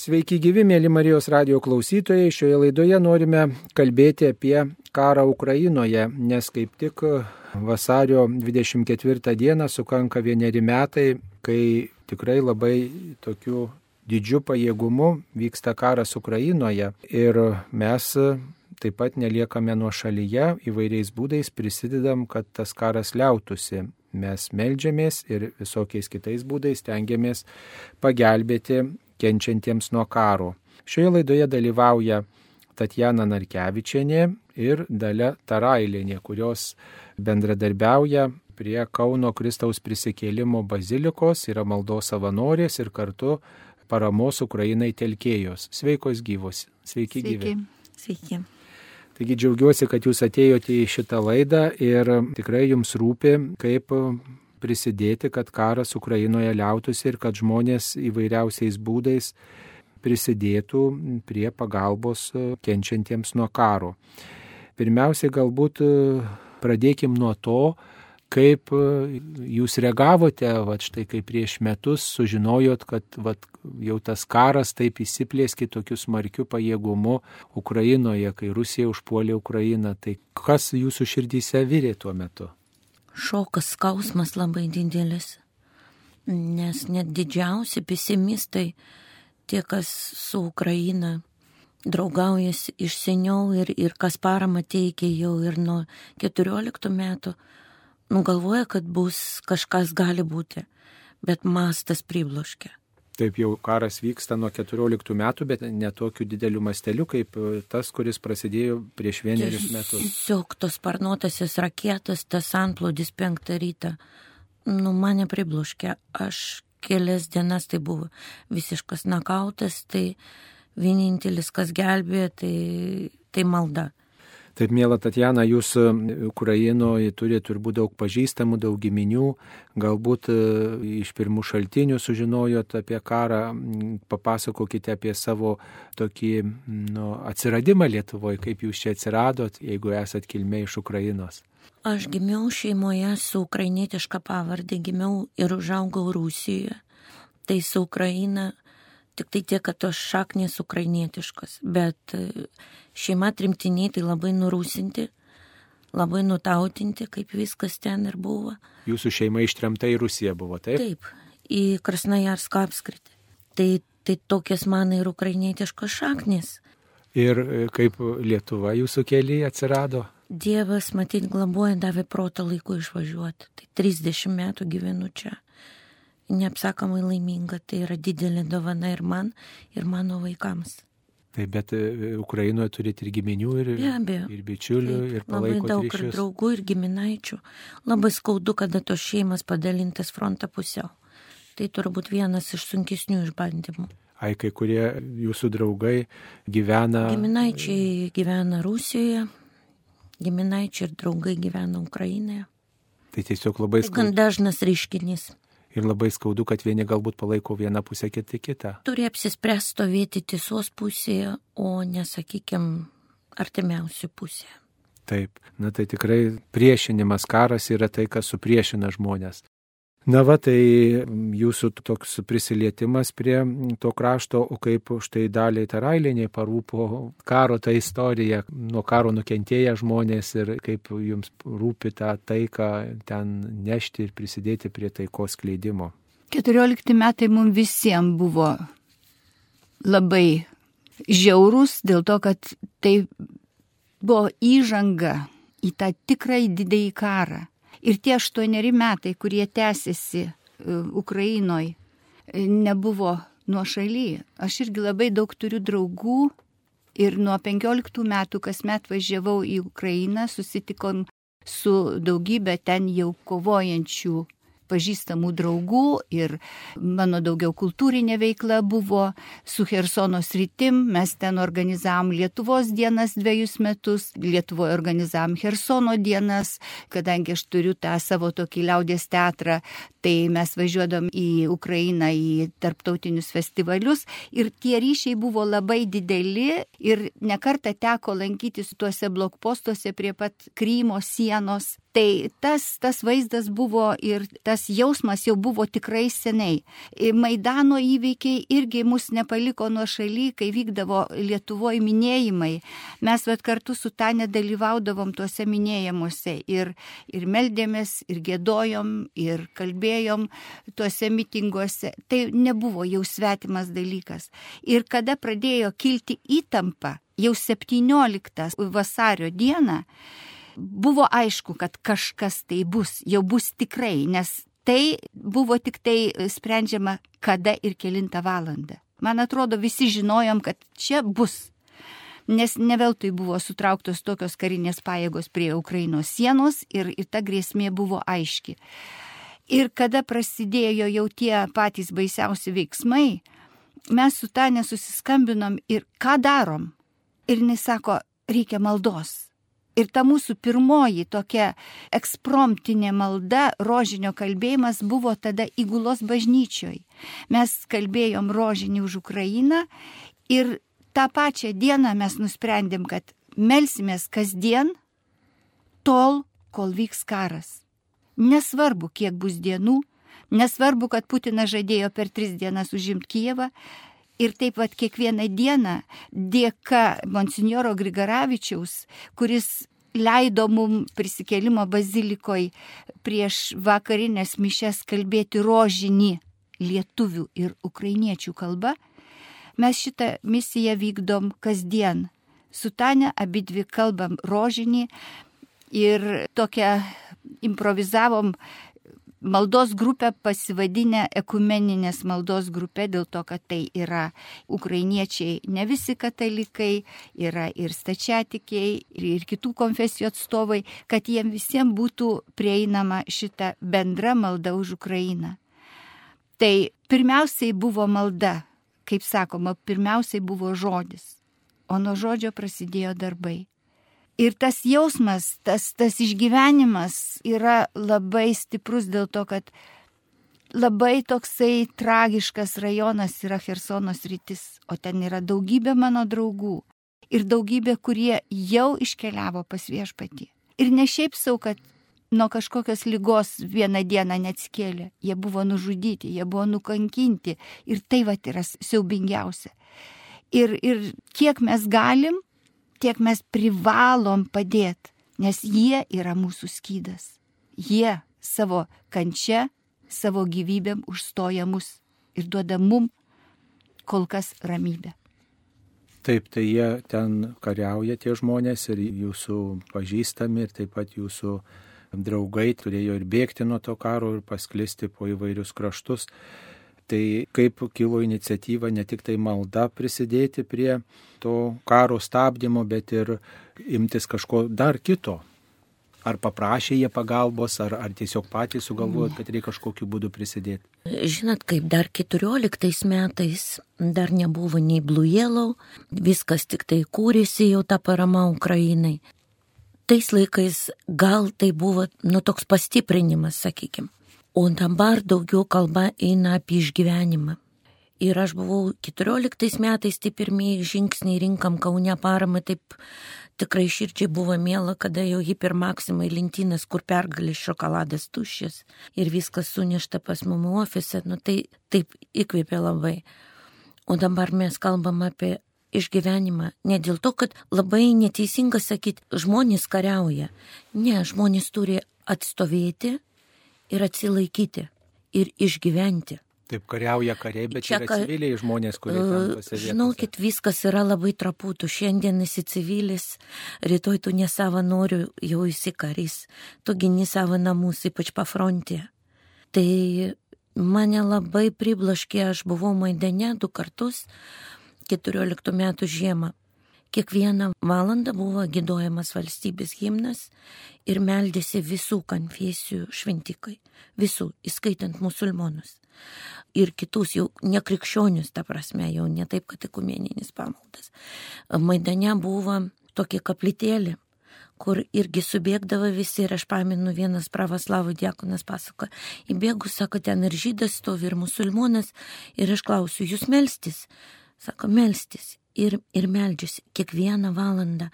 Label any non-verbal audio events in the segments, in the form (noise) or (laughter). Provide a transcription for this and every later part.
Sveiki gyvi, mėly Marijos radio klausytojai. Šioje laidoje norime kalbėti apie karą Ukrainoje, nes kaip tik vasario 24 dieną sukanka vieneri metai, kai tikrai labai tokiu didžiu pajėgumu vyksta karas Ukrainoje. Ir mes taip pat neliekame nuo šalyje, įvairiais būdais prisidedam, kad tas karas liautųsi. Mes melžiamės ir visokiais kitais būdais tengiamės pagelbėti kenčiantiems nuo karo. Šioje laidoje dalyvauja Tatjana Narkevičianė ir Dalia Tarailinė, kurios bendradarbiauja prie Kauno Kristaus prisikėlimo bazilikos, yra maldos savanorės ir kartu paramos Ukrainai telkėjos. Sveikos gyvos. Sveiki, Sveiki. gyvi. Sveiki. Taigi džiaugiuosi, kad jūs atėjote į šitą laidą ir tikrai jums rūpi, kaip prisidėti, kad karas Ukrainoje liautųsi ir kad žmonės įvairiausiais būdais prisidėtų prie pagalbos e, kenčiantiems nuo karo. Pirmiausia, galbūt e, pradėkim nuo to, kaip e, jūs reagavote, va štai kaip prieš metus sužinojot, kad va, jau tas karas taip įsiplėski tokiu smarkiu pajėgumu Ukrainoje, kai Rusija užpuolė Ukrainą. Tai kas jūsų širdyse vyrė tuo metu? Šokas, skausmas labai didelis. Nes net didžiausi pesimistai, tie, kas su Ukraina draugaujasi iš seniau ir, ir kas paramą teikia jau ir nuo 14 metų, nugalvoja, kad bus kažkas gali būti, bet mastas pribloškia. Taip jau karas vyksta nuo 14 metų, bet ne tokiu dideliu masteliu kaip tas, kuris prasidėjo prieš vienerius metus. Tiesiog tos sparnuotasis raketas, tas antplūdis penktą rytą, nu mane pribloškė. Aš kelias dienas tai buvo visiškas nakautas, tai vienintelis, kas gelbėjo, tai, tai malda. Taip, mėla Tatjana, jūs e, Ukrainoje turite turbūt daug pažįstamų, daug giminių, galbūt e, iš pirmų šaltinių sužinojot apie karą, papasakokite apie savo tokį nu, atsiradimą Lietuvoje, kaip jūs čia atsiradot, jeigu esat kilmė iš Ukrainos. Aš gimiau šeimoje su ukrainietiška pavardė, gimiau ir užaugau Rusijoje. Tai su Ukraina tik tai tiek, kad tos šaknės ukrainietiškos, bet e, šeima trimtiniai tai labai nurūsinti, labai nutautinti, kaip viskas ten ir buvo. Jūsų šeima ištremta į Rusiją buvo, taip? Taip, į Krasnajarską apskritį. Tai, tai tokias man ir ukrainietiškos šaknės. Ir e, kaip Lietuva jūsų keliai atsirado? Dievas, matyt, glaboja, davė protą laiku išvažiuoti. Tai 30 metų gyvenu čia neapsakomai laiminga, tai yra didelė dovana ir man, ir mano vaikams. Taip, bet e, Ukrainoje turite ir giminių, ir, Be abejo. ir bičiulių, Taip, ir palaikų. Labai daug ryšius. ir draugų, ir giminaičių. Labai skaudu, kada tos šeimas padalintas frontą pusiau. Tai turbūt vienas iš sunkesnių išbandymų. Ai, kai kurie jūsų draugai gyvena. Giminaičiai gyvena Rusijoje, giminaičiai ir draugai gyvena Ukrainoje. Tai tiesiog labai skaudu. Tai gan dažnas reiškinys ir labai skaudu, kad vieni galbūt palaiko vieną pusę, kiti kitą. Turi apsispręsti stovėti tiesos pusėje, o nesakykime, artimiausių pusėje. Taip, na tai tikrai priešinimas karas yra tai, kas supriešina žmonės. Na va, tai jūsų toks prisilietimas prie to krašto, o kaip štai daliai tarailiniai parūpo karo tą istoriją, nuo karo nukentėję žmonės ir kaip jums rūpi tą taiką ten nešti ir prisidėti prie taikos kleidimo. 14 metai mums visiems buvo labai žiaurus dėl to, kad tai buvo įžanga į tą tikrąjį didįjį karą Ir tie aštuoneri metai, kurie tęsiasi e, Ukrainoje, nebuvo nuo šaly. Aš irgi labai daug turiu draugų ir nuo 15 metų kasmet važiavau į Ukrainą, susitikom su daugybė ten jau kovojančių pažįstamų draugų ir mano daugiau kultūrinė veikla buvo su Hersono sritim. Mes ten organizavom Lietuvos dienas dviejus metus, Lietuvoje organizavom Hersono dienas, kadangi aš turiu tą savo tokį liaudės teatrą, tai mes važiuodom į Ukrainą į tarptautinius festivalius ir tie ryšiai buvo labai dideli ir nekarta teko lankytis tuose blokpostuose prie pat Krymo sienos Tai tas, tas vaizdas buvo ir tas jausmas jau buvo tikrai seniai. Maidano įvykiai irgi mus nepaliko nuo šaly, kai vykdavo Lietuvoje minėjimai. Mes vat kartu su Tane dalyvaudavom tuose minėjimuose ir, ir meldėmės, ir gėdojom, ir kalbėjom tuose mitinguose. Tai nebuvo jau svetimas dalykas. Ir kada pradėjo kilti įtampa, jau 17 vasario dieną, buvo aišku, kad kažkas tai bus, jau bus tikrai, nes tai buvo tik tai sprendžiama kada ir kilintą valandą. Man atrodo, visi žinojom, kad čia bus. Nes ne veltui buvo sutrauktos tokios karinės pajėgos prie Ukrainos sienos ir, ir ta grėsmė buvo aiški. Ir kada prasidėjo jau tie patys baisiausi veiksmai, mes su ta nesusiskambinom ir ką darom. Ir jis sako, reikia maldos Ir ta mūsų pirmoji tokia ekspromptinė malda, rožinio kalbėjimas buvo tada įgulos bažnyčioj. Mes kalbėjom rožinį už Ukrainą ir tą pačią dieną mes nusprendėm, kad melsimės kasdien tol, kol vyks karas. Nesvarbu, kiek bus dienų, nesvarbu, kad Putinas žadėjo per tris dienas užimti Kijevą, Ir taip pat kiekvieną dieną dėka monsinjoro Grigaravičiaus, kuris leido mum prisikėlimo bazilikoj prieš vakarinės mišes kalbėti rožinį lietuvių ir ukrainiečių kalba, mes šitą misiją vykdom kasdien. Su Tane abi dvi kalbam rožinį ir tokią improvizavom maldos grupę pasivadinę ekumeninės maldos grupė dėl to, kad tai yra ukrainiečiai, ne visi katalikai, yra ir stačiatikiai, ir, ir kitų konfesijų atstovai, kad jiem visiems būtų prieinama šita bendra malda už Ukrainą. Tai pirmiausiai buvo malda, kaip sakoma, pirmiausiai buvo žodis, o nuo žodžio prasidėjo darbai. Ir tas jausmas, tas, tas išgyvenimas yra labai stiprus dėl to, kad labai toksai tragiškas rajonas yra Hersonos rytis, o ten yra daugybė mano draugų ir daugybė, kurie jau iškeliavo pas viešpatį. Ir ne šiaip savo, kad nuo kažkokios lygos vieną dieną neatskėlė, jie buvo nužudyti, jie buvo nukankinti ir tai va yra siaubingiausia. Ir, ir kiek mes galim, tiek mes privalom padėti, nes jie yra mūsų skydas. Jie savo kančia, savo gyvybėm užstoja mus ir duoda mum kol kas ramybę. Taip, tai jie ten kariauja tie žmonės ir jūsų pažįstami ir taip pat jūsų draugai turėjo ir bėgti nuo to karo ir pasklisti po įvairius kraštus. Tai kaip kilo iniciatyva ne tik tai malda prisidėti prie to karo stabdymo, bet ir imtis kažko dar kito. Ar paprašė jie pagalbos, ar, ar tiesiog patys sugalvojot, kad reikia kažkokiu būdu prisidėti? Žinot, kaip dar 14 metais dar nebuvo nei Yellow, viskas tik tai kūrėsi jau ta parama Ukrainai. Tais laikais gal tai buvo, nu, toks pastiprinimas, sakykime. O dabar daugiau kalba eina apie išgyvenimą. Ir aš buvau 14 metais, tai pirmieji žingsniai rinkam Kaune paramą, taip tikrai širdžiai buvo mėla, kada jau hipermaksimai lentynas, kur pergalės šokoladas tuščias ir viskas sunešta pas mumų ofise, nu tai taip įkvėpė labai. O dabar mes kalbam apie išgyvenimą. Ne dėl to, kad labai neteisinga sakyti, žmonės kariauja. Ne, žmonės turi atstovėti ir atsilaikyti ir išgyventi. Taip kariauja kariai, bet čia yra civiliai žmonės, kurie ten pasivietų. Žinokit, viskas yra labai trapu. Tu šiandien esi civilis, rytoj tu ne savo noriu, jau esi karys. Tu gini savo namus, ypač pafrontė. Tai mane labai priblaškė, aš buvau Maidane du kartus, 14 metų žiemą. Kiekvieną valandą buvo gėdojamas valstybės himnas ir meldėsi visų konfesijų šventikai, visų, įskaitant musulmonus. Ir kitus jau nekrikščionius, ta prasme, jau ne taip, kad ekumeninis pamaldas. Maidane buvo tokia kaplytėlė, kur irgi subėgdavo visi ir aš paminu vienas pravoslavų diakonas pasako, įbėgus, sako, ten ir žydas stovi, ir musulmonas, ir aš klausiu, jūs melstis? Sako, melstis ir, ir meldžiasi kiekvieną valandą.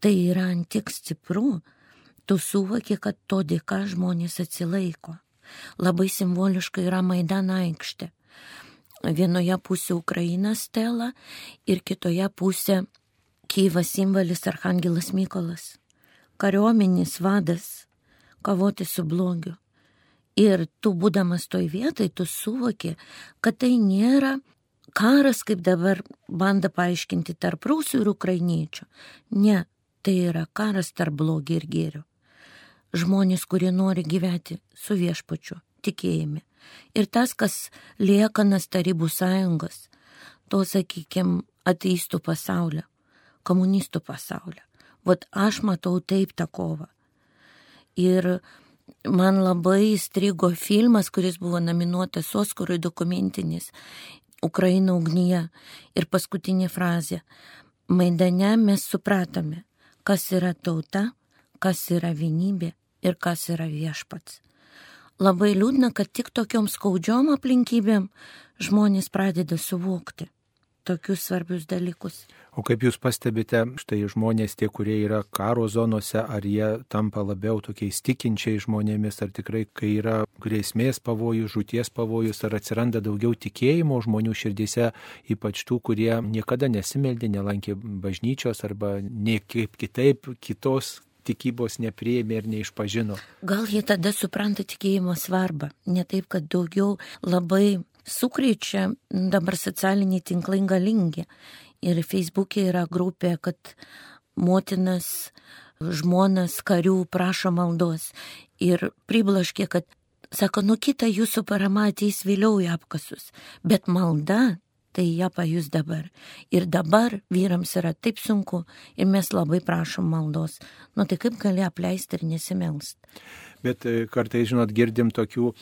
Tai yra antik stipru, tu suvoki, kad to dėka žmonės atsilaiko. Labai simboliškai yra Maidano aikštė. Vienoje pusėje Ukraina stela ir kitoje pusėje Kyivas simbolis Arhangelas Mykolas. Kariuomenės vadas kovoti su blogiu. Ir tu būdamas toj vietai, tu suvoki, kad tai nėra karas, kaip dabar banda paaiškinti tarp rusų ir ukrainiečių. Ne, tai yra karas tarp blogio ir gėrio. Žmonės, kurie nori gyventi su viešpačiu, tikėjimi. Ir tas, kas lieka nas tarybų sąjungos, to, sakykime, ateistų pasaulio, komunistų pasaulio. Vat aš matau taip tą kovą. Ir man labai įstrigo filmas, kuris buvo nominuotas Oskarui dokumentinis Ukraina ugnyje. Ir paskutinė frazė. Maidane mes supratome, kas yra tauta, kas yra vienybė ir kas yra viešpats. Labai liūdna, kad tik tokiom skaudžiom aplinkybėm žmonės pradeda suvokti tokius svarbius dalykus. O kaip Jūs pastebite, štai žmonės tie, kurie yra karo zonose, ar jie tampa labiau tokiais tikinčiai žmonėmis, ar tikrai, kai yra grėsmės pavojus, žūties pavojus, ar atsiranda daugiau tikėjimo žmonių širdise, ypač tų, kurie niekada nesimeldė, nelankė bažnyčios arba niekaip kitaip kitos tikybos nepriėmė ir neišpažino. Gal jie tada supranta tikėjimo svarbą, ne taip, kad daugiau labai sukreičia dabar socialiniai tinklai galingi. Ir Facebook'e yra grupė, kad motinas, žmonas karių prašo maldos. Ir priblaškė, kad sako, nu kita jūsų parama ateis vėliau į apkasus. Bet malda tai ją pajus dabar. Ir dabar vyrams yra taip sunku ir mes labai prašom maldos. Nu tai kaip gali apleisti ir nesimelst? bet e, kartais, žinot, girdim tokių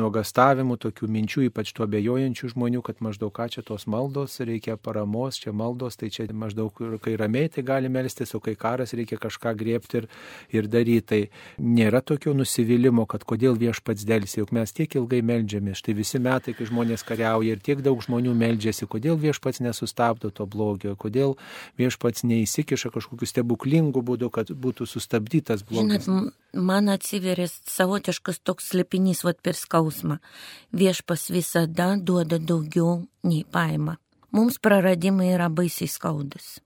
nuogastavimų, tokių minčių, ypač tuo bejojančių žmonių, kad maždaug ką čia tos maldos, reikia paramos, čia maldos, tai čia maždaug, kai ramiai, tai gali melstis, o kai karas, reikia kažką griebti ir, ir daryti. Tai nėra tokio nusivylimų, kad kodėl viešpats dėlsi, juk mes tiek ilgai meldžiamės, štai visi metai, kai žmonės kariauja ir tiek daug žmonių meldžiasi, kodėl viešpats nesustabdo to blogio, kodėl viešpats neįsikiša kažkokiu stebuklingu būdu, kad būtų sustabdytas blogis. Žinot, man atsiveria savotiškas toks slėpinys vat per skausmą. Viešpas visada duoda daugiau nei paima. Mums praradimai yra baisiai skaudus.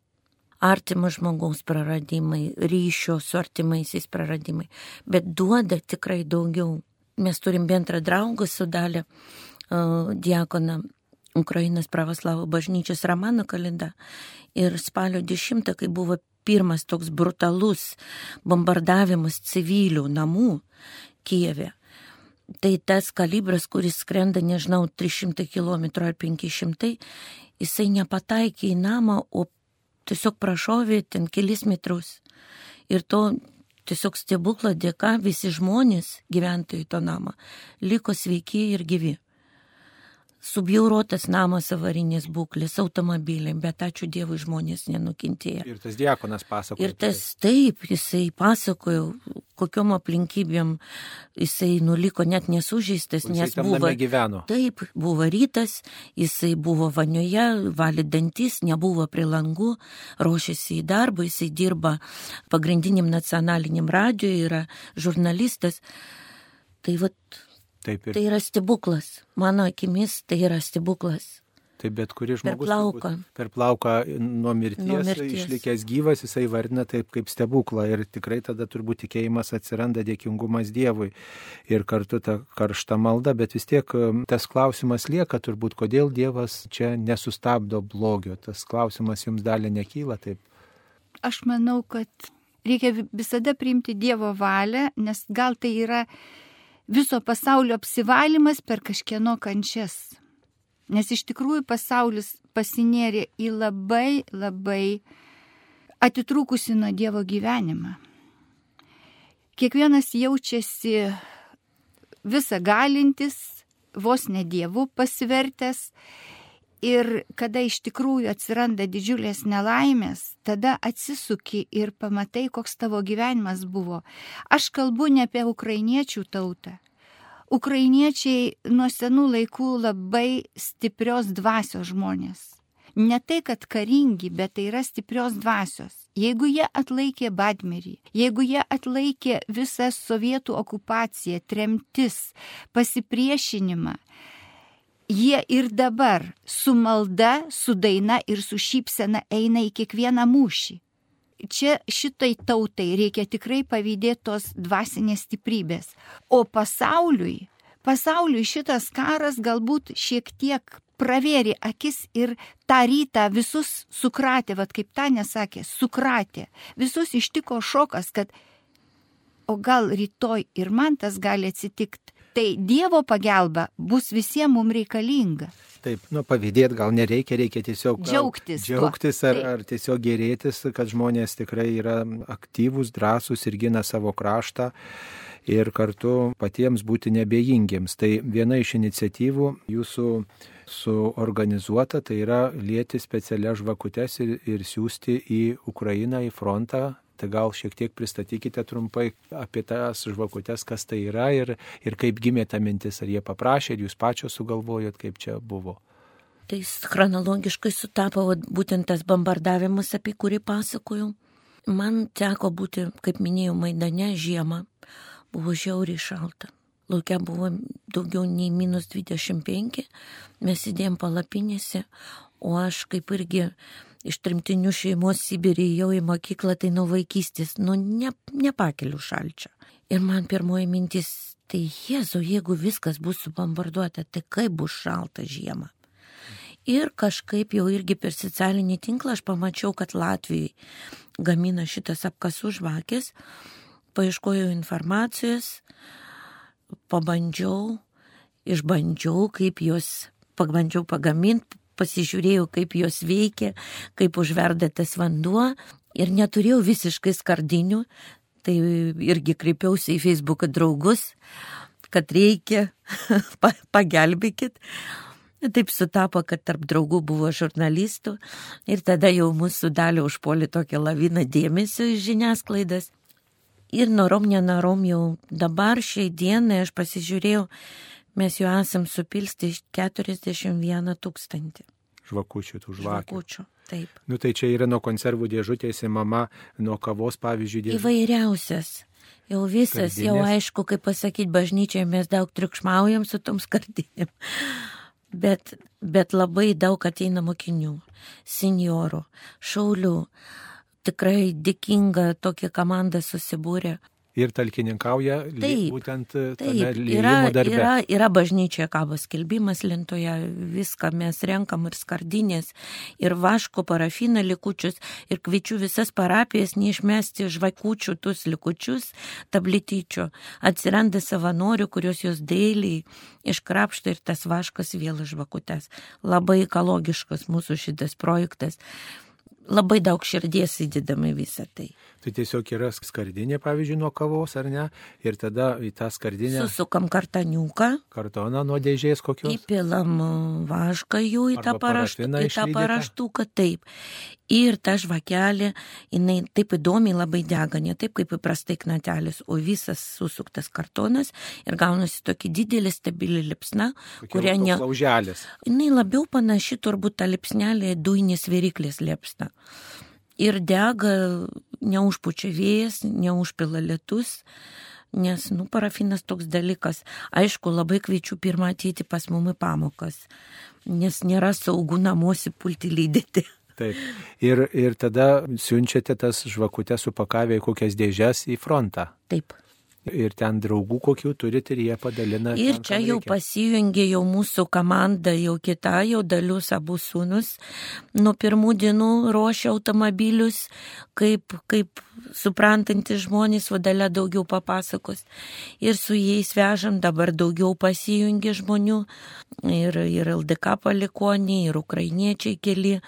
Artimo žmogaus praradimai, ryšio su artimaisiais praradimai, bet duoda tikrai daugiau. Mes turim bendrą draugą su dalė uh, diakoną Ukrainos pravoslavų bažnyčios Ramano kalenda. Ir spalio 10, kai buvo pirmas toks brutalus bombardavimas civilių namų Kijeve. Tai tas kalibras, kuris skrenda, nežinau, 300 km ar 500, jisai nepataikė į namą, o tiesiog prašovė ten kelis metrus. Ir to tiesiog stebuklo dėka visi žmonės, gyventojai to namą, liko sveiki ir gyvi subjaurotas namas avarinės būklės, automobiliai, bet ačiū Dievui žmonės nenukentėjo. Ir tas diakonas pasakojo. Ir tas taip, jisai pasakojo, kokiom aplinkybėm jisai nuliko net nesužeistas, nes buvo. Gyveno. Taip, buvo rytas, jisai buvo vanioje, valė dantis, nebuvo prie langų, ruošėsi į darbą, jisai dirba pagrindiniam nacionaliniam radijui, yra žurnalistas. Tai vad Taip ir. Tai yra stebuklas. Mano akimis tai yra stebuklas. Taip, bet kuris žmogus. Per plauką. Per plauką nuo mirties, nuo mirties išlikęs gyvas, jisai vardina taip kaip stebuklą. Ir tikrai tada turbūt tikėjimas atsiranda dėkingumas Dievui. Ir kartu ta karšta malda, bet vis tiek um, tas klausimas lieka turbūt, kodėl Dievas čia nesustabdo blogio. Tas klausimas jums dalį nekyla taip. Aš manau, kad reikia visada priimti Dievo valią, nes gal tai yra viso pasaulio apsivalymas per kažkieno kančias. Nes iš tikrųjų pasaulis pasinėrė į labai, labai atitrūkusi nuo Dievo gyvenimą. Kiekvienas jaučiasi visą galintis, vos ne Dievu pasivertęs Ir kada iš tikrųjų atsiranda didžiulės nelaimės, tada atsisuki ir pamatai, koks tavo gyvenimas buvo. Aš kalbu ne apie ukrainiečių tautą. Ukrainiečiai nuo senų laikų labai stiprios dvasios žmonės. Ne tai, kad karingi, bet tai yra stiprios dvasios. jeigu jie atlaikė Badmerį, jeigu jie atlaikė visą sovietų okupaciją, tremtis, pasipriešinimą, jie ir dabar su malda, su daina ir su šypsena eina į kiekvieną mūšį. Čia šitai tautai reikia tikrai pavydėti tos dvasinės stiprybės. O pasauliui, pasauliui šitas karas galbūt šiek tiek pravėrė akis ir tą rytą visus sukratė, vad kaip ta nesakė, sukratė. Visus ištiko šokas, kad o gal rytoj ir man tas gali atsitikti. Tai Dievo pagalba bus visiems mums reikalinga. Taip, nu, pavydėti gal nereikia, reikia tiesiog gal, Džiaugtis džiaugtis ar, ar tiesiog gerėtis, kad žmonės tikrai yra aktyvūs, drąsūs ir gina savo kraštą ir kartu patiems būti nebejingiems. Tai viena iš iniciatyvų jūsų suorganizuota, tai yra lieti specialias žvakutes ir, ir siūsti į Ukrainą, į frontą. Tai gal šiek tiek pristatykite trumpai apie tas žvakutes, kas tai yra ir, ir kaip gimė ta mintis, ar jie paprašė, ar jūs pačios sugalvojot, kaip čia buvo. Tai chronologiškai sutapo būtent tas bombardavimas, apie kurį pasakojau. Man teko būti, kaip minėjau, Maidane žiemą. Buvo žiauriai šalta. Laukia buvo daugiau nei minus 25, mes sėdėjom palapinėse, o aš kaip irgi iš trimtinių šeimos Sibirį jau į mokyklą, tai nuo vaikystės, nu, ne, nepakeliu šalčio. Ir man pirmoji mintis, tai Jėzu, jeigu viskas bus subombarduota, tai kaip bus šalta žiemą. Ir kažkaip jau irgi per socialinį tinklą aš pamačiau, kad Latvijai gamina šitas apkasų žvakės, paieškojau informacijos, pabandžiau, išbandžiau, kaip jos, pabandžiau pagaminti, pasižiūrėjau, kaip jos veikia, kaip užverda tas vanduo ir neturėjau visiškai skardinių, tai irgi kreipiausi į Facebook draugus, kad reikia, (laughs) pa- pagelbėkit. Taip sutapo, kad tarp draugų buvo žurnalistų ir tada jau mūsų dalį užpuolė tokia lavina dėmesio iš žiniasklaidas. Ir norom, nenorom jau dabar šiai dienai aš pasižiūrėjau, mes jau esam supilsti 41 tūkstantį Žvakučių, tų žvakių. žvakučių. Taip. Nu tai čia yra nuo konservų dėžutės, į mama, nuo kavos, pavyzdžiui, dėžutės. Įvairiausias. Jau visas, jau Skardinės. aišku, kaip pasakyti, bažnyčiai mes daug triukšmaujam su tom skardinėm. (laughs) Bet, bet labai daug ateina mokinių, seniorų, šaulių. Tikrai dėkinga tokia komanda susibūrė. Ir talkininkauja Taip, būtent e, Taip, yra, darbe. yra, yra bažnyčioje kabo skelbimas lentoje, viską mes renkam ir skardinės, ir vaško parafiną likučius, ir kviečiu visas parapijas neišmesti žvakučių tuos likučius, tabletyčių. Atsiranda savanorių, kurios jos dailiai iškrapšto ir tas vaškas vėl iš žvakutės. Labai ekologiškas mūsų šitas projektas. Labai daug širdies įdedame visą tai. Tai tiesiog yra skardinė, pavyzdžiui, nuo kavos ar ne, ir tada į tą skardinę Susukam kartaniuką, kartoną nuo dėžės kokios. Įpilam vašką jų į tą, parašt, į tą paraštuką, taip. Ir ta žvakelė, jinai taip įdomiai labai dega, ne taip kaip įprastai knatelis, o visas susuktas kartonas ir gaunasi tokia didelė stabili lipsna, kurią ne... Lauželis. Jinai labiau panaši turbūt tą lipsnelį dujinės viryklės lipsna. Ir dega, neužpučia vėjas, neužpila lietus. Nes, nu, parafinas toks dalykas. Aišku, labai kviečiu pirmą ateiti pas mumi pamokas, nes nėra saugu namuose pulti lydyti. (laughs) Taip. Ir, ir tada siunčiate tas žvakutes supakavę į kokias dėžes į frontą. Taip. Ir ten draugų kokių turite ir jie padalina. Ir ten, čia jau reikia. pasijungė jau mūsų komanda, jau kita, jau dalius abu sūnus. Nuo pirmų dienų ruošia automobilius, kaip, kaip suprantantis žmonės, vadalė daugiau papasakos. Ir su jais vežam, dabar daugiau pasijungė žmonių. Ir, ir LDK palikoniai, ir ukrainiečiai keli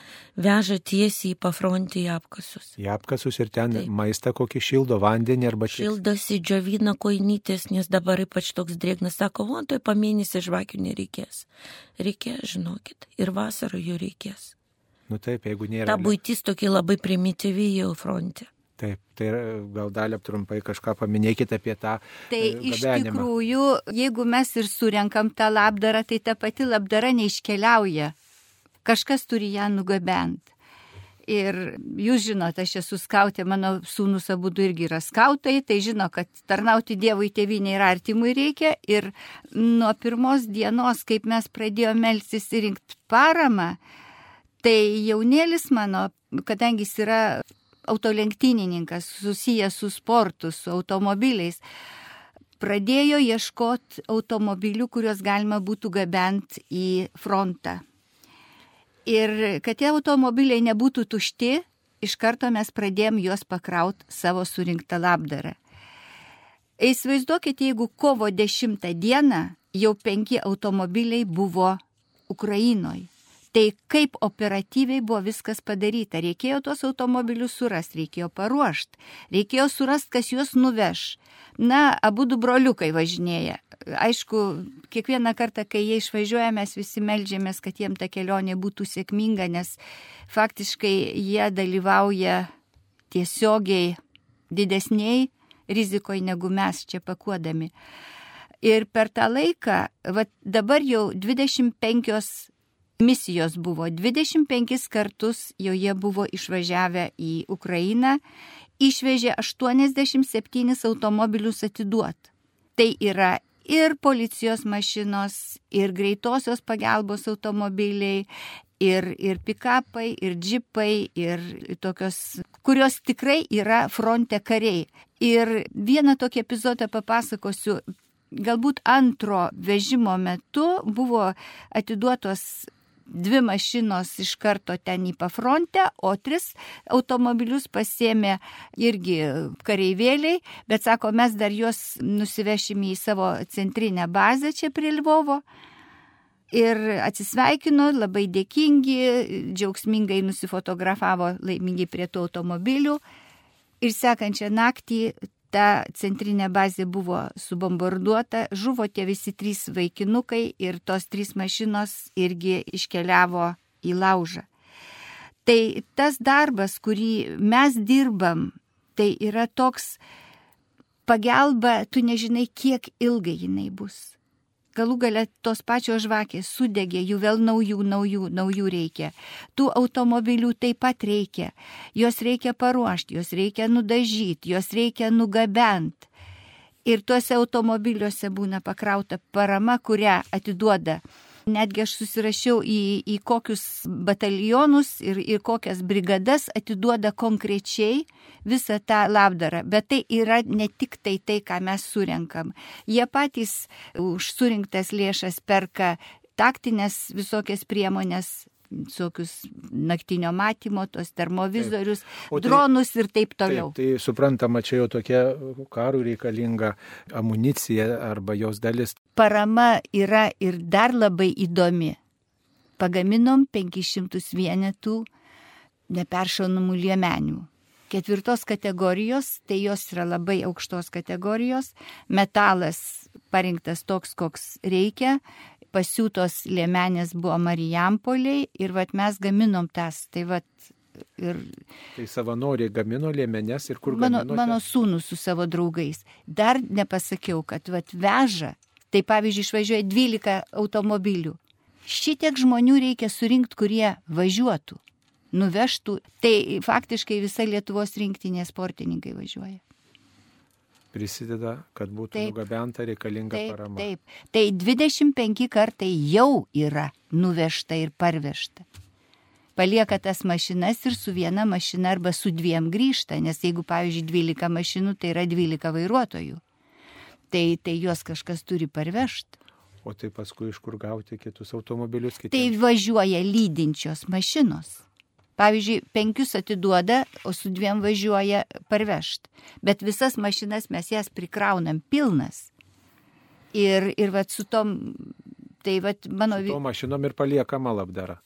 veža tiesiai į pafrontį į apkasus. Į apkasus ir ten Taip. maistą kokį šildo vandenį arba čia. Šildosi džiovina koinytės, nes dabar ypač toks drėgnas, sako, o tai pamėnesį žvakių nereikės. Reikės, žinokit, ir vasarą jų reikės. Nu taip, jeigu nėra. Ta būtis tokia labai primityvi jau fronte. Taip, tai gal dalį trumpai kažką paminėkite apie tą. Tai e, iš gabenimą. tikrųjų, jeigu mes ir surenkam tą labdarą, tai ta pati labdara neiškeliauja. Kažkas turi ją nugabenti. Ir jūs žinote, aš esu skautė, mano sūnus abu irgi yra skautai, tai žino, kad tarnauti Dievui tėvynė ir artimui reikia. Ir nuo pirmos dienos, kaip mes pradėjome melstis ir rinkti paramą, tai jaunėlis mano, kadangi jis yra autolenktynininkas, susijęs su sportu, su automobiliais, pradėjo ieškoti automobilių, kuriuos galima būtų gabenti į frontą. Ir kad tie automobiliai nebūtų tušti, iš karto mes pradėjom juos pakraut savo surinktą labdarą. Įsivaizduokite, jeigu kovo 10 dieną jau penki automobiliai buvo Ukrainoje. Tai kaip operatyviai buvo viskas padaryta. Reikėjo tuos automobilius surasti, reikėjo paruošti, reikėjo surasti, kas juos nuveš. Na, abu du broliukai važinėja. Aišku, kiekvieną kartą, kai jie išvažiuoja, mes visi melžiamės, kad jiem ta kelionė būtų sėkminga, nes faktiškai jie dalyvauja tiesiogiai didesniai rizikoje negu mes čia pakuodami. Ir per tą laiką, va, dabar jau 25 misijos buvo 25 kartus, jau jie buvo išvažiavę į Ukrainą, išvežė 87 automobilius atiduot. Tai yra ir policijos mašinos, ir greitosios pagalbos automobiliai, ir, ir pikapai, ir džipai, ir tokios, kurios tikrai yra fronte kariai. Ir vieną tokį epizodą papasakosiu. Galbūt antro vežimo metu buvo atiduotos dvi mašinos iš karto ten į pafrontę, o tris automobilius pasėmė irgi kareivėliai, bet sako, mes dar juos nusivešime į savo centrinę bazę čia prie Lvovo. Ir atsisveikino, labai dėkingi, džiaugsmingai nusifotografavo laimingai prie tų automobilių. Ir sekančią naktį ta centrinė bazė buvo subombarduota, žuvo tie visi trys vaikinukai ir tos trys mašinos irgi iškeliavo į laužą. Tai tas darbas, kurį mes dirbam, tai yra toks pagalba, tu nežinai, kiek ilgai jinai bus galų gale tos pačios žvakės sudegė, jų vėl naujų, naujų, naujų reikia. Tų automobilių taip pat reikia. Jos reikia paruošti, jos reikia nudažyti, jos reikia nugabenti. Ir tuose automobiliuose būna pakrauta parama, kurią atiduoda Netgi aš susirašiau į, į kokius batalionus ir, ir kokias brigadas atiduoda konkrečiai visą tą labdarą. Bet tai yra ne tik tai tai, ką mes surenkam. Jie patys už surinktas lėšas perka taktinės visokias priemonės visokius naktinio matymo, tos termovizorius, tai, dronus ir taip toliau. Taip, tai suprantama, čia jau tokia karų reikalinga amunicija arba jos dalis. Parama yra ir dar labai įdomi. Pagaminom 500 vienetų neperšaunamų liemenių. Ketvirtos kategorijos, tai jos yra labai aukštos kategorijos, metalas parinktas toks, koks reikia, pasiūtos liemenės buvo Marijampoliai ir vat, mes gaminom tas. Tai, vat, ir... tai savanoriai gamino liemenės ir kur mano, gamino? Mano sūnus su savo draugais. Dar nepasakiau, kad vat, veža, tai pavyzdžiui, išvažiuoja 12 automobilių. Šitiek žmonių reikia surinkti, kurie važiuotų, nuvežtų. Tai faktiškai visa Lietuvos rinktinė sportininkai važiuoja prisideda, kad būtų taip, nugabenta reikalinga taip, parama. Taip, tai 25 kartai jau yra nuvežta ir parvežta. Palieka tas mašinas ir su viena mašina arba su dviem grįžta, nes jeigu, pavyzdžiui, 12 mašinų, tai yra 12 vairuotojų. Tai, tai juos kažkas turi parvežti. O tai paskui iš kur gauti kitus automobilius? Kitiems? Tai važiuoja lydinčios mašinos. Pavyzdžiui, penkius atiduoda, o su dviem važiuoja parvežt. Bet visas mašinas mes jas prikraunam pilnas. Ir, ir vat su tom, tai vat mano... Su tom mašinom ir paliekama labdara.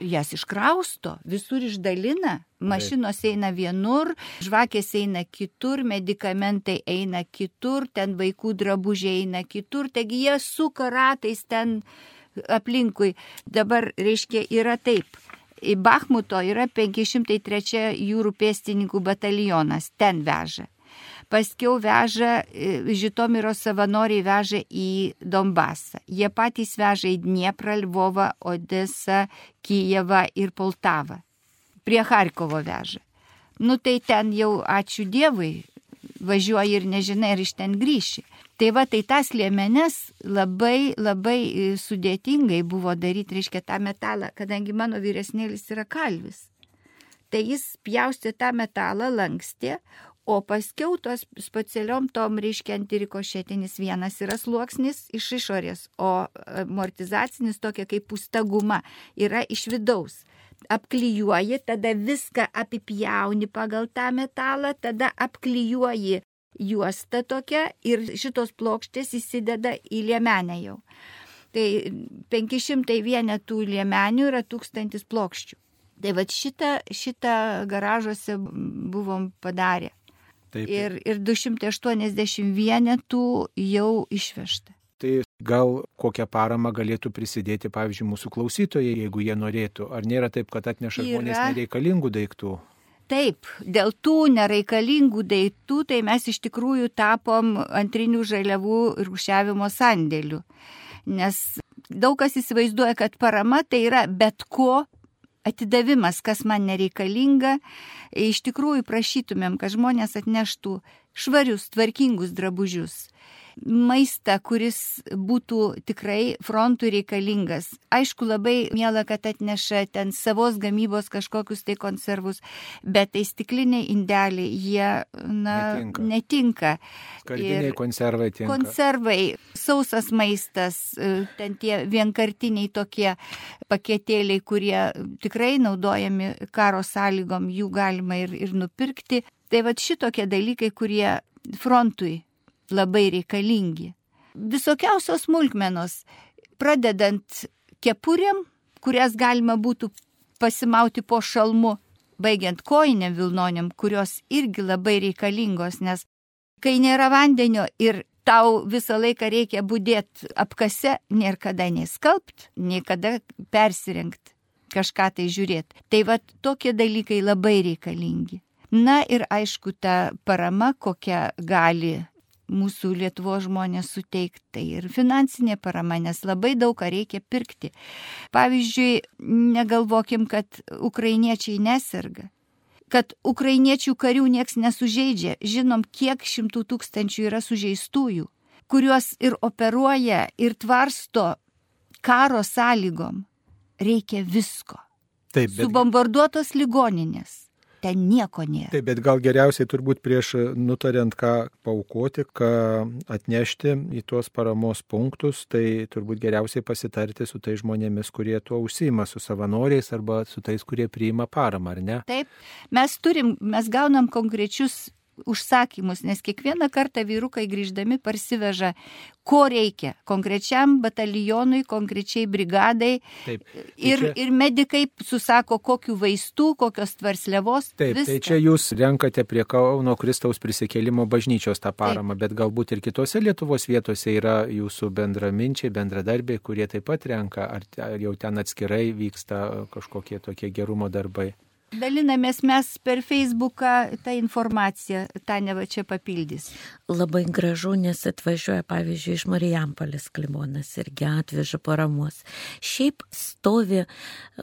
Jas iškrausto, visur išdalina, mašinos eina vienur, žvakės eina kitur, medikamentai eina kitur, ten vaikų drabužiai eina kitur, taigi jie suka ratais ten aplinkui. Dabar, reiškia, yra taip į Bahmuto yra 503 jūrų pėstininkų batalionas, ten veža. Paskiau veža, e, Žitomiro savanoriai veža į Donbasą. Jie patys veža į Dnieprą, Lvovą, Odesą, Kijevą ir Poltavą. prie Harkovo veža. Nu tai ten jau ačiū Dievui, važiuoji ir nežinai, ar iš ten grįši. Tai va, tai tas liemenes labai, labai e, sudėtingai buvo daryti, reiškia, tą metalą, kadangi mano vyresnėlis yra kalvis. Tai jis pjaustė tą metalą, lankstė, o paskiau tos specialiom tom, reiškia, antirikošėtinis vienas yra sluoksnis iš išorės, o amortizacinis tokia kaip pustaguma yra iš vidaus apklijuoji, tada viską apipjauni pagal tą metalą, tada apklijuoji juostą tokią ir šitos plokštės įsideda į liemenę jau. Tai 500 vienetų liemenių yra 1000 plokščių. Tai va šitą, šitą garažuose buvom padarę. Taip. Ir, ir 280 vienetų jau išvežta. Tai gal kokią paramą galėtų prisidėti, pavyzdžiui, mūsų klausytojai, jeigu jie norėtų. Ar nėra taip, kad atneša Yra... žmonės nereikalingų daiktų? Taip, dėl tų nereikalingų daiktų, tai mes iš tikrųjų tapom antrinių žaliavų rūšiavimo sandėlių. Nes daug kas įsivaizduoja, kad parama tai yra bet ko atidavimas, kas man nereikalinga. Iš tikrųjų prašytumėm, kad žmonės atneštų švarius, tvarkingus drabužius maistą, kuris būtų tikrai frontui reikalingas. Aišku, labai miela, kad atneša ten savos gamybos kažkokius tai konservus, bet tai stikliniai indeliai, jie, na, netinka. netinka. Skardiniai konservai tinka. Konservai, sausas maistas, e, ten tie vienkartiniai tokie paketėliai, kurie tikrai naudojami karo sąlygom, jų galima ir, ir nupirkti. Tai va šitokie dalykai, kurie frontui labai reikalingi. Visokiausios smulkmenos, pradedant kepurėm, kurias galima būtų pasimauti po šalmu, baigiant koinėm vilnonėm, kurios irgi labai reikalingos, nes kai nėra vandenio ir tau visą laiką reikia būdėti apkase, nėra kada nei skalbt, nei kada persirengti, kažką tai žiūrėti. Tai va tokie dalykai labai reikalingi. Na ir aišku, ta parama, kokią gali mūsų Lietuvos žmonės suteikti, tai ir finansinė parama, nes labai daug ką reikia pirkti. Pavyzdžiui, negalvokim, kad ukrainiečiai neserga kad ukrainiečių karių nieks nesužeidžia. Žinom, kiek šimtų tūkstančių yra sužeistųjų, kuriuos ir operuoja, ir tvarsto karo sąlygom. Reikia visko. Taip, bet... Subombarduotos ligoninės ten nieko nėra. Taip, bet gal geriausiai turbūt prieš nutariant, ką paukoti, ką atnešti į tuos paramos punktus, tai turbūt geriausiai pasitarti su tai žmonėmis, kurie tuo užsima, su savanoriais arba su tais, kurie priima paramą, ar ne? Taip, mes turim, mes gaunam konkrečius užsakymus, nes kiekvieną kartą vyrukai grįždami parsiveža, ko reikia konkrečiam batalionui, konkrečiai brigadai. Taip, tai ir, čia... ir medikai susako, kokiu vaistų, kokios tvarslevos. Taip, viską. tai čia jūs renkate prie Kauno Kristaus prisikėlimo bažnyčios tą paramą, Taip. bet galbūt ir kitose Lietuvos vietose yra jūsų bendraminčiai, bendradarbiai, kurie taip pat renka, ar, ar jau ten atskirai vyksta kažkokie tokie gerumo darbai. Dalinamės mes per Facebooką tą informaciją, tą ne va čia papildys. Labai gražu, nes atvažiuoja, pavyzdžiui, iš Marijampolės klimonas irgi atveža paramos. Šiaip stovi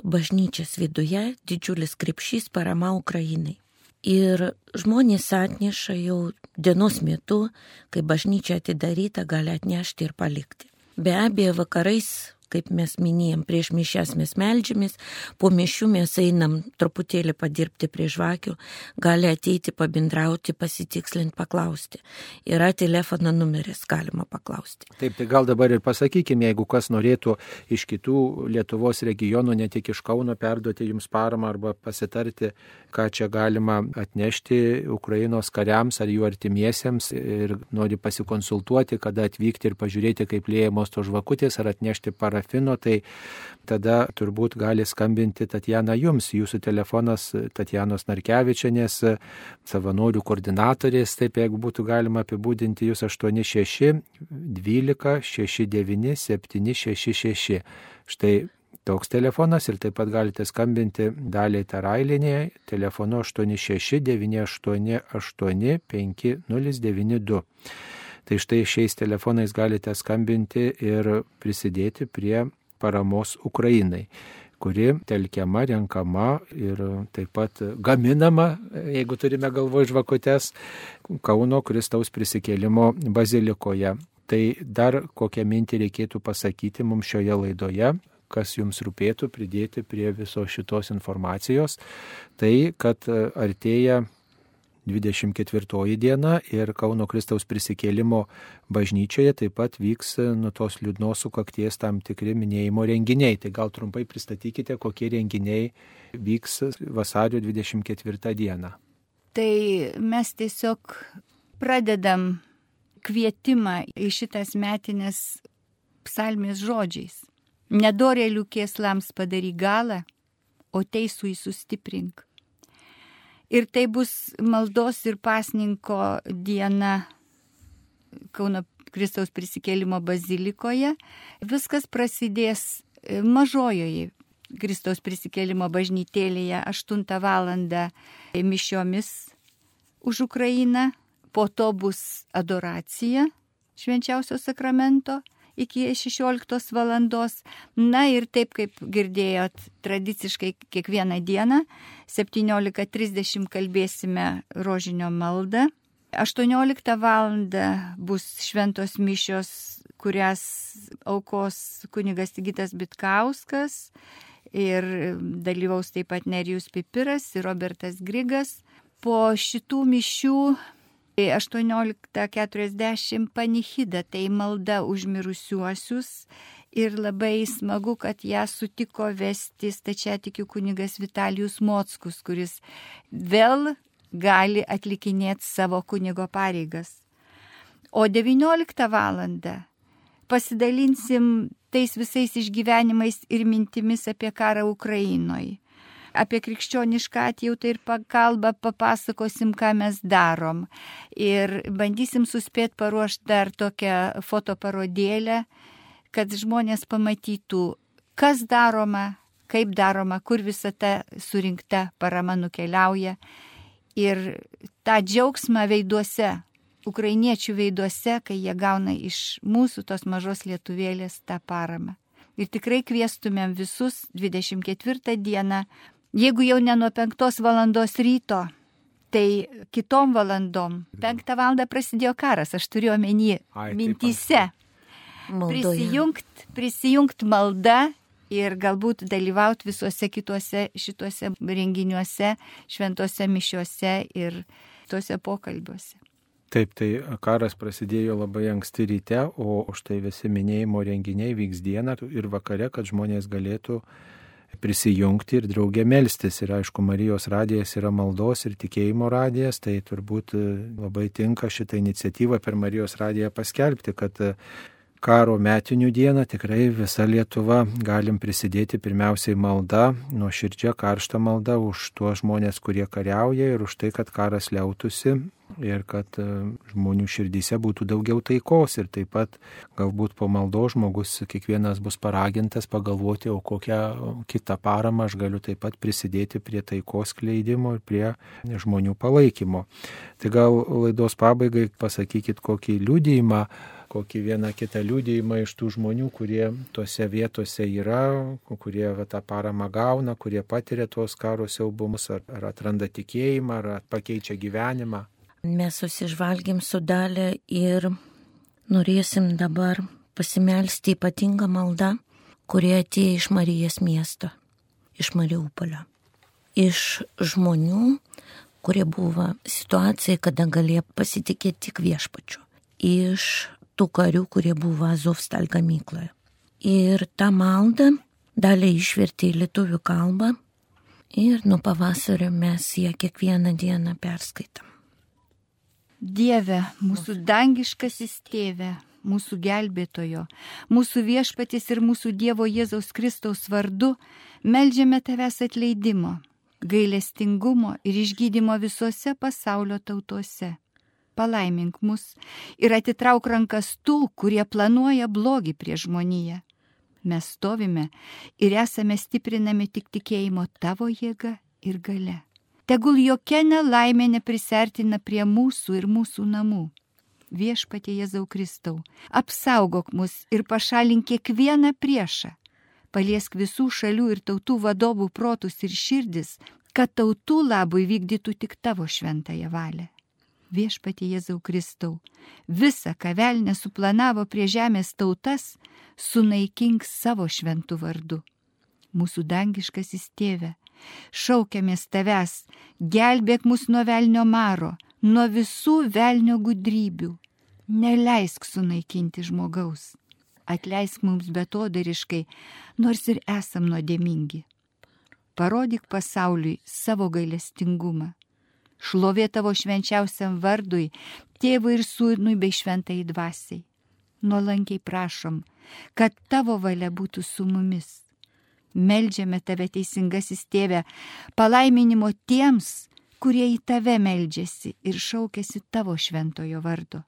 bažnyčios viduje didžiulis krepšys parama Ukrainai. Ir žmonės atneša jau dienos metu, kai bažnyčia atidaryta, gali atnešti ir palikti. Be abejo, vakarais kaip mes minėjom, prieš mišęs mes melžiamės, po mišių mes einam truputėlį padirbti prie žvakių, gali ateiti, pabendrauti, pasitikslinti, paklausti. Yra telefono numeris, galima paklausti. Taip, tai gal dabar ir pasakykime, jeigu kas norėtų iš kitų Lietuvos regionų, ne tik iš Kauno, perduoti jums paramą arba pasitarti, ką čia galima atnešti Ukrainos kariams ar jų artimiesiems ir nori pasikonsultuoti, kada atvykti ir pažiūrėti, kaip lėjamos to žvakutės ar atnešti paramą parafino, tai tada turbūt gali skambinti Tatjana jums. Jūsų telefonas Tatjanos Narkevičianės, savanorių koordinatorės, taip jeigu būtų galima apibūdinti jūs 86 12 69 766. Štai toks telefonas ir taip pat galite skambinti daliai Tarailinėje telefonu 86988 5092. Tai štai šiais telefonais galite skambinti ir prisidėti prie paramos Ukrainai. kuri telkiama, renkama ir taip pat gaminama, jeigu turime galvo žvakutes, Kauno Kristaus prisikėlimo bazilikoje. Tai dar kokią mintį reikėtų pasakyti mums šioje laidoje, kas jums rūpėtų pridėti prie visos šitos informacijos, tai kad artėja 24 diena ir Kauno Kristaus prisikėlimo bažnyčioje taip pat vyks nuo tos liūdnos sukakties tam tikri minėjimo renginiai. Tai gal trumpai pristatykite, kokie renginiai vyks vasario 24 dieną. Tai mes tiesiog pradedam kvietimą į šitas metinės psalmės žodžiais. Nedorėlių kėslams padary galą, o teisų įsustiprink. Ir tai bus maldos ir pasninko diena Kauno Kristaus prisikėlimo bazilikoje. Viskas prasidės e, mažojoje Kristaus prisikėlimo bažnytėlėje 8 val. mišiomis už Ukrainą. Po to bus adoracija švenčiausio sakramento iki 16 valandos. Na ir taip kaip girdėjot, tradiciškai kiekvieną dieną 17.30 kalbėsime rožinio maldą. 18 val. bus šventos mišios, kurias aukos kunigas Tigitas Bitkauskas ir dalyvaus taip pat Nerijus Pipiras ir Robertas Grigas. Po šitų mišių 18.40 panichida, tai malda už mirusiuosius. Ir labai smagu, kad ją sutiko vesti stačiatikių kunigas Vitalijus Mockus, kuris vėl gali atlikinėti savo kunigo pareigas. O 19 val. pasidalinsim tais visais išgyvenimais ir mintimis apie karą Ukrainoje apie krikščionišką atjautą ir pagalbą papasakosim, ką mes darom. Ir bandysim suspėti paruošti dar tokią fotoparodėlę, kad žmonės pamatytų, kas daroma, kaip daroma, kur visa ta surinkta parama nukeliauja. Ir tą džiaugsmą veiduose, ukrainiečių veiduose, kai jie gauna iš mūsų tos mažos lietuvėlės tą paramą. Ir tikrai kvieštumėm visus 24 dieną Jeigu jau ne nuo 5 valandos ryto, tai kitom valandom. 5 valandą prasidėjo karas, aš turiu omeny mintyse. Prisijungt, prisijungt malda ir galbūt dalyvauti visuose kituose šituose renginiuose, šventose mišiuose ir tuose pokalbiuose. Taip, tai karas prasidėjo labai anksti ryte, o štai visi minėjimo renginiai vyks dieną ir vakare, kad žmonės galėtų prisijungti ir draugė melstis. Ir aišku, Marijos radijas yra maldos ir tikėjimo radijas, tai turbūt e, labai tinka šitą iniciatyvą per Marijos radiją paskelbti, kad e, karo metinių dieną tikrai visa Lietuva galim prisidėti pirmiausiai malda, nuo širdžia karšta malda už tuos žmonės, kurie kariauja ir už tai, kad karas liautųsi ir kad e, žmonių širdyse būtų daugiau taikos ir taip pat galbūt po maldo žmogus kiekvienas bus paragintas pagalvoti, o kokią kitą paramą aš galiu taip pat prisidėti prie taikos kleidimo ir prie žmonių palaikymo. Tai gal laidos pabaigai pasakykit kokį liūdėjimą kokį vieną kitą liūdėjimą iš tų žmonių, kurie tose vietose yra, kurie va, tą paramą gauna, kurie patiria tuos karo siaubumus, ar, ar atranda tikėjimą, ar pakeičia gyvenimą. Mes susižvalgėm su dalė ir norėsim dabar pasimelsti ypatingą maldą, kurie atėjo iš Marijas miesto, iš Mariupolio. Iš žmonių, kurie buvo situacijai, kada galėjo pasitikėti tik viešpačiu. Iš tų karių, kurie buvo Azovstal gamykloje. Ir tą maldą dalį išvertė į lietuvių kalbą ir nuo pavasario mes ją kiekvieną dieną perskaitam. Dieve, mūsų dangiškasis tėve, mūsų gelbėtojo, mūsų viešpatis ir mūsų Dievo Jėzaus Kristaus vardu, melžiame tavęs atleidimo, gailestingumo ir išgydymo visose pasaulio tautose. Palaimink mus ir atitrauk rankas tų, kurie planuoja blogį prie žmoniją. Mes stovime ir esame stiprinami tik tikėjimo tavo jėga ir gale tegul jokia nelaimė neprisertina prie mūsų ir mūsų namų. Viešpatie Jėzau Kristau, apsaugok mus ir pašalink kiekvieną priešą. paliesk visų šalių ir tautų vadovų protus ir širdis, kad tautų labui vykdytų tik tavo šventąją valią. Viešpatie Jėzau Kristau, visą, ką velnė suplanavo prie žemės tautas, sunaikink savo šventų vardu. Mūsų dangiškasis tėve, šaukiamės tavęs, gelbėk mus nuo velnio maro, nuo visų velnio gudrybių. Neleisk sunaikinti žmogaus. Atleisk mums betodariškai, nors ir esam nuodėmingi. Parodyk pasauliui savo gailestingumą. Šlovė tavo švenčiausiam vardui, tėvui ir sūnui bei šventai dvasiai. Nuolankiai prašom, kad tavo valia būtų su mumis. Meldžiame tave teisingasis tėve, palaiminimo tiems, kurie į tave meldžiasi ir šaukėsi tavo šventojo vardo.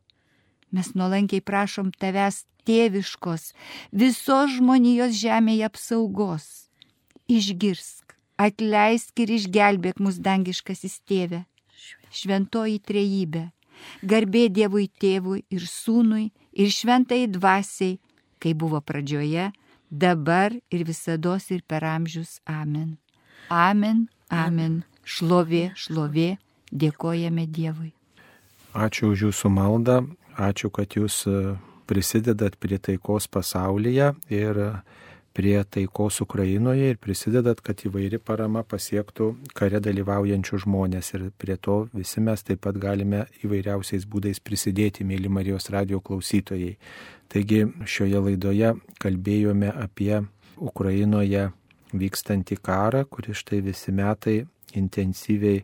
Mes nuolankiai prašom tavęs tėviškos, visos žmonijos žemėje apsaugos. Išgirsk, atleisk ir išgelbėk mus dangiškasis tėve. Šventoji trejybė, garbė Dievui tėvui ir sūnui ir šventai dvasiai, kai buvo pradžioje, dabar ir visada ir per amžius. Amen. Amen, amen. Šlovė, šlovė, dėkojame Dievui. Ačiū už jūsų maldą, ačiū, kad jūs e, prisidedat prie taikos pasaulyje ir prie taikos Ukrainoje ir prisidedat, kad įvairi parama pasiektų kare dalyvaujančių žmonės. Ir prie to visi mes taip pat galime įvairiausiais būdais prisidėti, mėly Marijos radio klausytojai. Taigi šioje laidoje kalbėjome apie Ukrainoje vykstantį karą, kuris štai visi metai intensyviai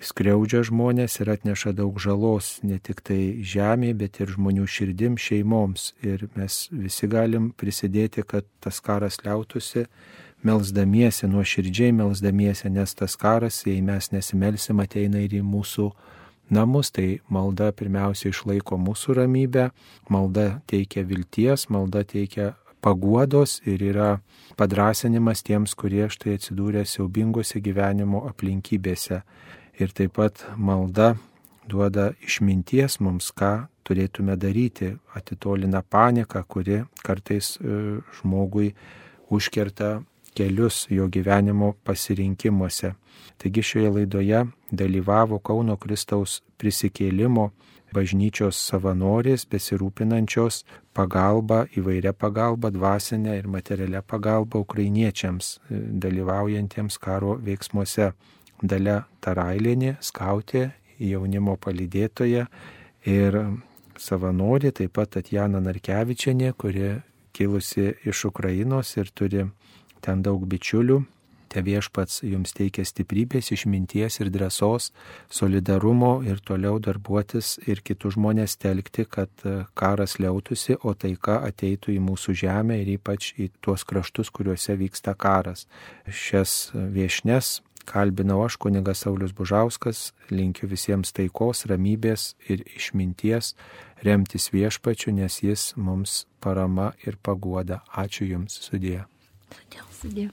skriaudžia žmonės ir atneša daug žalos ne tik tai žemė, bet ir žmonių širdim, šeimoms. Ir mes visi galim prisidėti, kad tas karas liautųsi, melzdamiesi, nuoširdžiai melzdamiesi, nes tas karas, jei mes nesimelsim, ateina ir į mūsų namus, tai malda pirmiausia išlaiko mūsų ramybę, malda teikia vilties, malda teikia paguodos ir yra padrasinimas tiems, kurie štai atsidūrė siaubingose gyvenimo aplinkybėse. Ir taip pat malda duoda išminties mums, ką turėtume daryti, atitolina paniką, kuri kartais e, žmogui užkerta kelius jo gyvenimo pasirinkimuose. Taigi šioje laidoje dalyvavo Kauno Kristaus prisikėlimo bažnyčios savanorės besirūpinančios pagalba, įvairia pagalba, dvasinė ir materialia pagalba ukrainiečiams dalyvaujantiems karo veiksmuose. Dalia Tarailinė, skautė, jaunimo palydėtoja ir savanorė, taip pat Tatjana Narkevičianė, kuri kilusi iš Ukrainos ir turi ten daug bičiulių. Te viešpats jums teikia stiprybės, išminties ir drąsos, solidarumo ir toliau darbuotis ir kitus žmonės telkti, kad karas liautųsi, o taika ateitų į mūsų žemę ir ypač į tuos kraštus, kuriuose vyksta karas. Šias viešnes kalbinau aš, kunigas Saulis Bužauskas, linkiu visiems taikos, ramybės ir išminties, remtis viešpačiu, nes jis mums parama ir paguoda. Ačiū Jums sudė. Sudė.